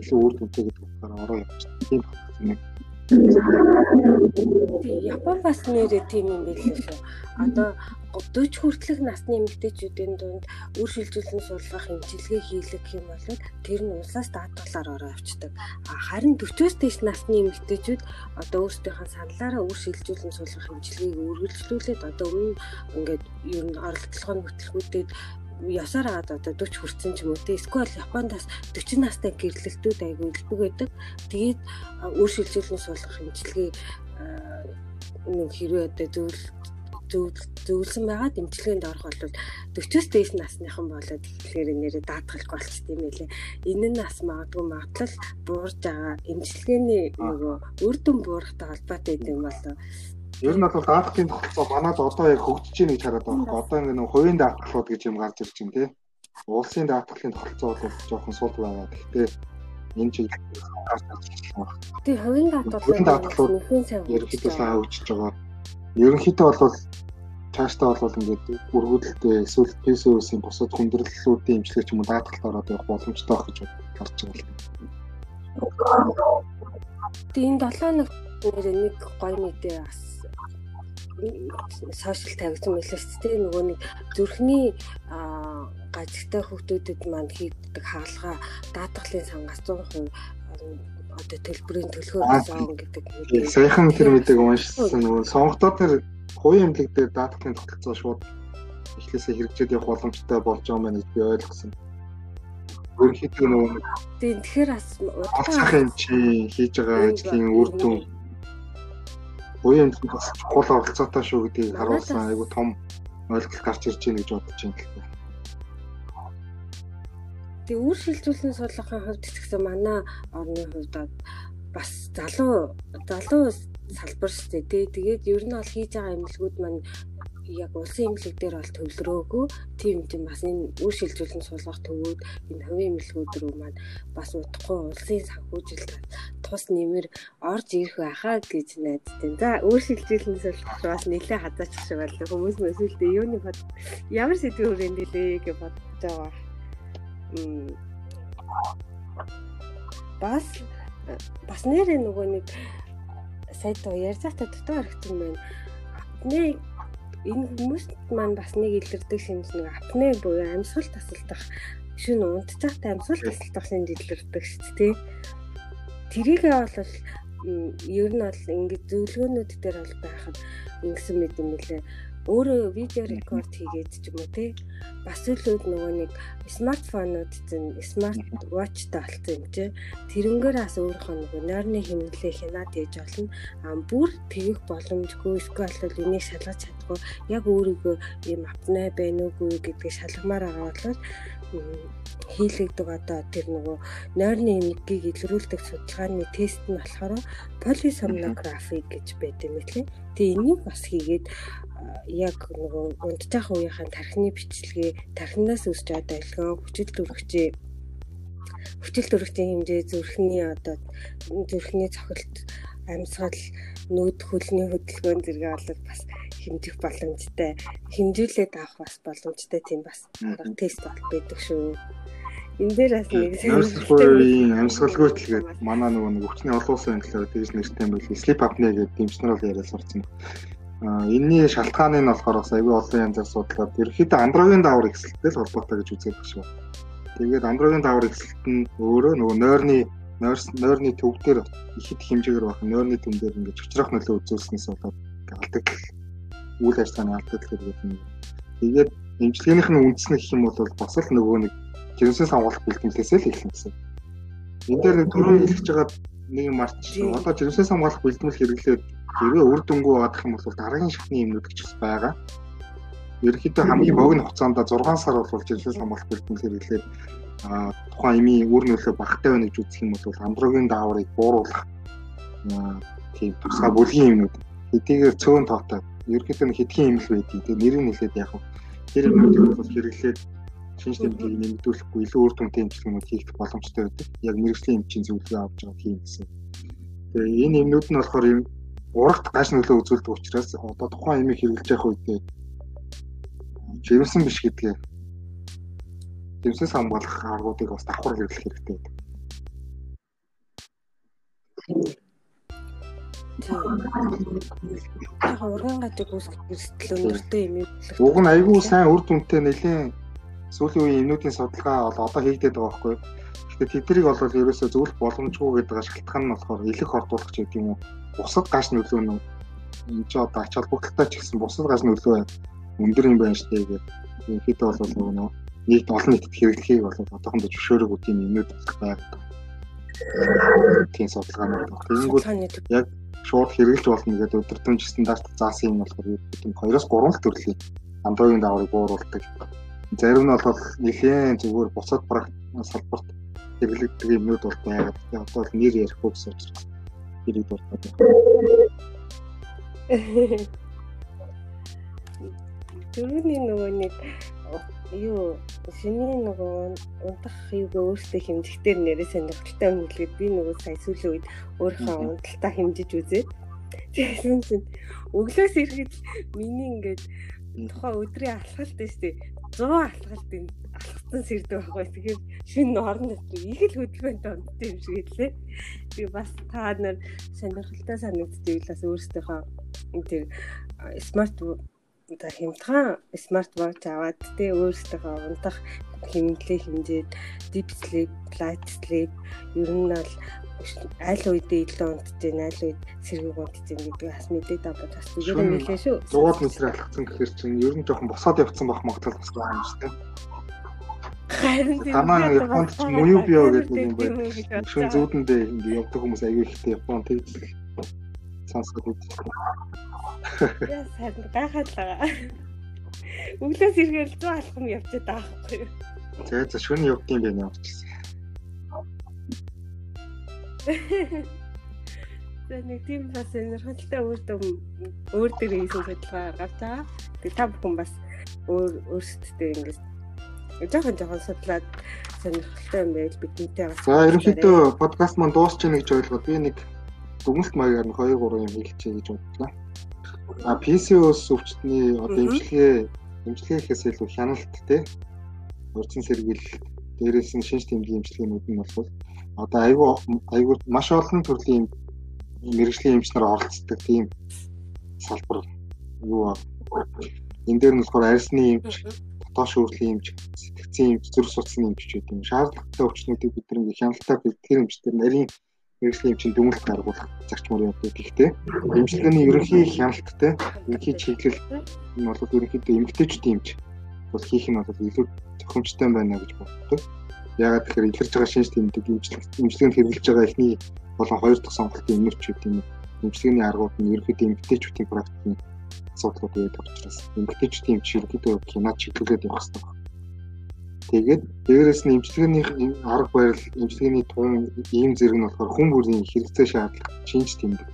илүү үр дүнтэй гэдэг утгаараа ороо явчихсан. Тийм байна. Япон бас нэрээ тийм юм билээ шүү. Одоо 40 хүртэлх насны эмэгтэйчүүдийн дунд үр шилжүүлэн суулгах эмчилгээ хийлгэх юм бол тэр нь улсаас даатгалаар ороо авчдаг. Харин 40-оос дээш насны эмэгтэйчүүд одоо өөрсдийнхөө саналаараа үр шилжүүлэн суулгах эмчилгээг үргэлжлүүлээд одоо өмнө ингээд ер нь оролдлогын бүтлгүүдэд ясаар агаад одоо 40 хүрсэн ч юм уу те эсвэл Япондас 40 настай гэрлэлтүүд айгүй илбэг байдаг. Тэгээд үр шилжүүлэн суулгах хэмжлэгээ нэг хэрвээ одоо зөвл зөвлөсөн байгаа дэмжлэгэнд орох бол 40-с дээш насныхан болоод тэгэхээр нэрээ даатгалж болчих тийм ээ. Энэ нь бас магадгүй магадлал буурж байгаа эмчилгээний нөгөө үр дүн буурахтай холбоотой юм болоо Ер нь бол даатгалын тогтолцоо манад одоо яг хөгжиж байна гэж хараад байгаа. Одоо ингэ нэг хувийн даатгалууд гэж юм гарч ирж байна тий. Улсын даатгалын тогтолцоо бол жоохон сул байгаа. Гэхдээ энэ чиглэлээр гарч ирж байна. Тий хувийн даатгалууд ерөнхийдөө сайн хөгжиж байгаа. Ерөнхийдөө бол цаашдаа бол ингээд өргөдөлтэй эсвэл PCOS-ийн бусад хүндрэллүүдийн имчилгээ ч юм уу даатгалд ороод явах боломжтой байх гэж гарч байгаа юм. Тийм 7 нэг гоё мэдээ бас сошиал тавигдсан байлаа шүү дээ. Нөгөө нэг зүрхний ажигтай хүүхдүүдэд маань хийгддэг хаалгаа даатгалын сангаас 100% одоо төлбөрийн төлхөө зоон гэдэг саяхан тэр мэдээг уншсан нөгөө сонгогдоод тэр хувийн эмнэлэг дээр даатгалын тогтолцоо шууд эхлээсээ хэрэгжээд явах боломжтой болж байгаа юм гэж би ойлгосон. Өөрөөр нөгөө тийм тэгэхээр бас удаахан чи хийж байгаа ажлын үр дүн хувийн эмнэлэг бас чухал оролцоотой шүү гэдгийг харуулсан айгу том ойлголт гарч ирж байна гэж бодож байна гэхдээ. Тэг үр шилжүүлсэн суулгахын хувьд ч гэсэн манай орны хувьд бас залуу залуу салбар шүү дээ. Тэгээд ер нь бол хийж байгаа эмнэлгүүд маань яг улсын эмнэлэг дээр бол төвлөрөөгүй тийм тийм бас энэ үр шилжүүлэн суулгах төвүүд энэ хувийн эмнэлгүүд рүү маань бас удахгүй улсын санхүүжилт тус нэмэр орж ирэх байхаа гэж найддаг. За үр шилжүүлэн суулгах бас нэлээд хазаачих шиг байлаа. Хүмүүс мэсэлдээ юуны бод ямар сэдвэр хүрээнд лээ гэж бодож байгаа. Мм бас бас нэрээ нөгөө нэг сая тоо ярьж байхдаа дутуу харагдсан байна. Апне энэ хүмүүст маань бас нэг илэрдэг шинж нэг апне буюу амьсгал тасалдах. Шин унтцахтай амьсгал тасалдах шинж илэрдэг шүү дээ. Тэрийгээ бол ер нь бол ингээд зөвлөгөөнүүд дээр бол байхад ингэсэн мэт юм лээ өөрөө видео рекорд хийгээд ч юм уу те бас үлүүд нөгөө нэг смартфонууд зэн смарт watchтай болсон юм чи. Тэрнгээр бас өөрийнхөө нөгөө нойрны хэмнэлээ хянаад хийж болно. А бүр тэгэх боломжгүй эсвэл энийг шалгаж чадахгүй яг өөрийгөө ийм апнаа байна уугүй гэдгийг шалгамаар байгаа бол хийлэгдэг одоо тэр нөгөө нойрны эмгэгийг илрүүлдэг судалгааны тест нь болохоор полисомнографи гэж байт юм лээ. Тэгээ энийг бас хийгээд яг нөгөө унтчих үеийнхэн тархины бичлэгээ тархинаас үүсч одоо илгэн хүчил төрөгчээ хүчил төрөгчийн хэмжээ зүрхний одоо зүрхний цохилт амьсгал нүд хөлний хөдөлгөөн зэрэг бол бас хэмжих боломжтой хэмжүүлээд авах бас боломжтой тийм бас арга тест бол байдаг шүү. Энэ дээр бас нэг сонирхолтой амьсгалгүй төлгээд манай нөгөө нэг өвчний олон улсын төлөө дэж нэртэй байл sleep apnea гэдэг дэмжнэр бол яриад сурцсан. Энийний шалтгааны нь болохоор бас аюул олон янзаар судлаад ерөөхдөө андрогийн даавар ихсэлтэй л холбоотой гэж үзээд байна шүү. Тэгээд андрогийн даавар ихсэлт нь өөрөө нөгөө нойрны нойрны төв дээр ихэд хэмжээгээр байх нойрны төв дээр ингэж очрох нөлөө үзүүлснээс болоод алдагдал үйл ажиллагааны алдагдал гэдэг юм. Тэгээд эмчилгээнийх нь үндэс нь гэх юм бол бас л нөгөө нэг жирэмсэн сонгох бэлтгэлээс л эхэлнэ гэсэн. Энд дээр түрүү хэлж байгаа нэг юм марцсан. Одоо жирэмсэн сонгох бэлтгэл хэрэглээд хэрвээ үр дүнгүй байгаадах юм бол дараагийн шатны юмнууд ч бас байгаа. Ерөнхийдөө хамгийн богино хугацаанд 6 сар бол жирэмсэн сонгох бэлтгэл хэрэглээд а тухайн эмийн үр нөлөө багтай байна гэж үзэх юм бол андрогийн дааврыг бууруулах тийм тусгай бүлгийн юмнууд. Хэдийгээр цөөн тоотой. Ерөнхийдөө хэдхэн юм л байдгийг тэгээ нэрийг нэлээд яг тэр юмнуудыг бол хэрэглээд шинж тэмдгийг нэмэгдүүлэхгүй илүү үр дүнтэй эмчилгээнүүд хийх боломжтой байдаг. Яг мэрэгжлийн эмчийн зөвлөгөө авч байгаа тийм гэсэн. Тэгээ энэ юмнууд нь болохоор юм урагт гаш нөлөө үзүүлдэг учраас одоо тухайн эмийг хэрэглэж явах үедээ жирэмсэн биш гэдгээ жирэмсээс хамгаалах аргуудыг бас давхар хэрэглэх хэрэгтэй байдаг. Яг урган гадаг үүсгэх эрсдэл өнөртэй юм. Уг нь айгүй сайн үр дүнтэй нэлээд сүүлийн үеийн эмнүүдийн судалгаа бол одоо хийгдээд байгаа байхгүй. Тэгэхээр тэднийг бол ерөөсөө зөвлөх боломжгүй гэдэг шалтгаан нь болохоор элэх хордуулагч гэдэг юм уу. Бусад гаш нөлөө нь энэ ч одоо ач холбогдолтой ч гэсэн бусад гаш нөлөө өндөр юм байна штэ гэдэг. Ерөнхийдөө бол нөгөө нийт олон нийтэд хэрэглэхийг бол одоохондоо зөвшөөрөөгүй тийм эмнүүд байдаг. Тийм судалгаанууд байна. Тэгэнгүүт яг шууд хэрэгжилж болно гэдэг өдөртөмж стандарт заасан юм болохоор тийм 2-оос 3 л төрлийн андрогийн дааврыг бууруулдаг Зарим нь бол нэлийн зүгээр бусад практик салбарт хэрэглэгддэг юмнууд бол байгаа. Тэгээ одоо л нэр ярихгүй гэсэн учраас хэрэг дуртай байна. Төрөний нөгөө нэг юу шиний нөгөө унтах юуг өөртөө хэмжихтэр нэрээ сонирхолтой өнгөлөд би нөгөө сая сүүлийн үед өөрийнхөө унталтаа хэмжиж үзээд тэгсэн чинь өглөөс ирэхэд миний ингээд тухайн өдрийн алхалт шүү дээ 100 алхалт энэ алхсан сэрдэг байхгүй. Тэгэхээр шинэ орон нутгийн их л хөдөлгөөнтэй ондтой юм шиг хэлээ. Би бас та нар сонирхолтой санагдчих бас өөрсдийнхөө тэр смарт за хямдхан смарт watch аваад тэ өөрсдөө унтах хэмнэлээ хэмжээд deep sleep, light sleep ер нь бол аль үедээ илүү байна, аль үед сэргийг байна гэдгийг бас мэдээд аваад бас зүгээр юм хэлээ шүү. 100 метр алхацсан гэхээр чинь ер нь жоохон босоод явцсан байх магадлал бас байгаа юм шүү дээ. Харин Тамаа Японд ч муу био гэдэг юм байна. Шүн зүудэндээ ингэ явдаг хүмүүс аягүй ихтэй Японд тэгж сонсоод үзсэн. Яа сайн гайхаад байгаа. Өглөөс иргээл 100 алхам явчихад байгаа байхгүй юу? За за шөнө явдсан юм байна явчихсан. За нэг тийм бас сонирхолтой өөр дөм өөр дээр хийсэн судалгаа гарч байгаа. Тэг та бүхэн бас өөр өөрсдөө ингэж жоохон жоохон судлаад сонирхолтой юм байл бидэнтэй бас. За ерөнхийдөө подкаст маань дуусч яах гэж ойлгоод би нэг дүгнэлт маягаар нь 2 3 юм хэлчихье гэж бодлоо. А PCOS өвчтний одоо эмчилгээ эмчилгээхээс илүү хяналт те урьдчилан сэргийлэлт дээрээс нь шинж тэмдгийн эмчилгээнүүд нь бол одоо айгүй айгүй маш олон төрлийн мэрэгжлийн эмч нар оролцдог тийм салбар юу энэ дээр нь болохоор арьсны эмч, дотоош өөрлийн эмч, сэтгцийн эмч, зүрх судасны эмч гэдэг юм. Шаардлагатай өвчнүүдийг бид нэг хяналтаар бэлтгэр эмчтэр нарийн мэрэгжлийн эмчийн дүнэлт гаргуулах зарчмаар явдаг. Гэхдээ эмчилгээний ерөнхий хяналттай ерөнхий чиглэл нь бол ерөнхийдөө эмгтээчдийн эмч бол хийх нь бол илүү зохимжтой байна гэж боддог. Яагаад тэгэхээр илэрж байгаа шинж тэмдэг эмчилгээнд хэрэгжилж байгаа эхний болон хоёр дахь сонголтын эмчүүд юм. Эмчилгээний аргууд нь ерөнхийдөө эмгтээчдийн практикийн асуудлууд байдаг учраас эмч ерөнхийдөө кино чиглүүлээд явах хэрэгтэй Тэгээд дээрээс нь эмчилгээний арга барил, эмчилгээний тун ийм зэрэг нь болохоор хүн бүрийн хэрэгцээ шаардлага шинж тэмдэг.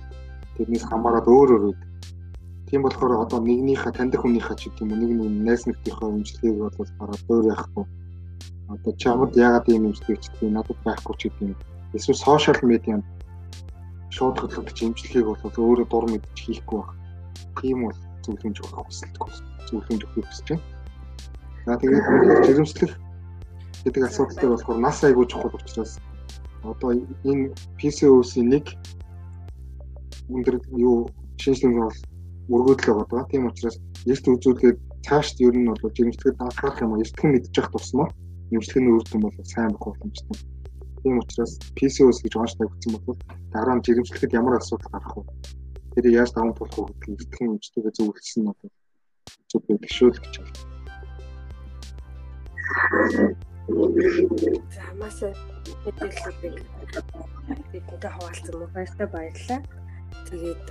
Тэрнээс хамаарат өөр өөр байдаг. Тийм болохоор одоо нэгнийхээ таньдаг хүнийхээ ч гэдэг юм уу нэг нэг найз нөхдийнхөө эмчилгээг бол бараад өөр яахгүй. Одоо чамд яагаад ийм эмчилгээ хийдэг надад байхгүй ч гэдэг юм. Эсвэл сошиал медианд шууд хөтлөгдөж эмчилгээг бол өөрөө дур мэдчих хийхгүй байна. Тийм бол зөвлөмж өгөх хүсэлтгүй. Зөвлөмж өгөх хүсэж байна. За тэгээд жирэмслэх гэдэг асуудалтай болохоор нас айгүй чухал учраас одоо энэ PCOS-ийн нэг өндөр юу шинжилгээ бол өргөдлөө байгаа. Тийм учраас эрт үзүүлгээд цаашд ер нь бол жимсгэд анхаарах юм эртхэн мэдчих тусмаа нэмжлэгийн үр дүн бол сайн болох боломжтой. Тийм учраас PCOS гэж онцлог тавьсан бол дараа нь жирэмслэхэд ямар асуудал гарах вэ? Тэр яаж даван тулах вэ гэдгийг эртхэн нэмжлэгээ зөвлөсөн нь бол зөв байдаг шүү л гэж байна. За маш мэдээллүүдийг бидэнтэй хуваалцсан мөн баяртай баярлалаа. Тэгээд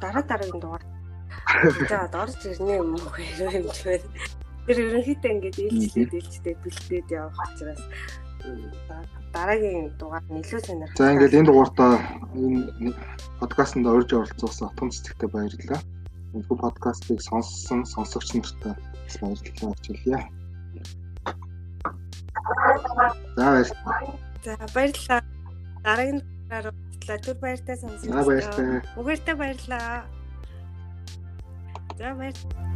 дараа дараагийн дугаар за орж ирнэ юм уу хэрэг юм ч байна. Тэр ерөнхийдөө ингэж ээлжлээд ээлжтэй бэлдээд явах учраас дараагийн дугаар нь илүү сонирхолтой. За ингээд энэ дугаартаа энэ подкастт орж оролцуулсан Атом цэцэгтэй баярлалаа. Энэ подкастыг сонссон сонсогч нартай баярлалаа хичээлье. За баярлалаа. За баярлалаа. Дараагийн дугаараар уулзлаа. Түр баяртай сонсогч. За баяртай. Бүгээртэй баярлалаа. За баярлалаа.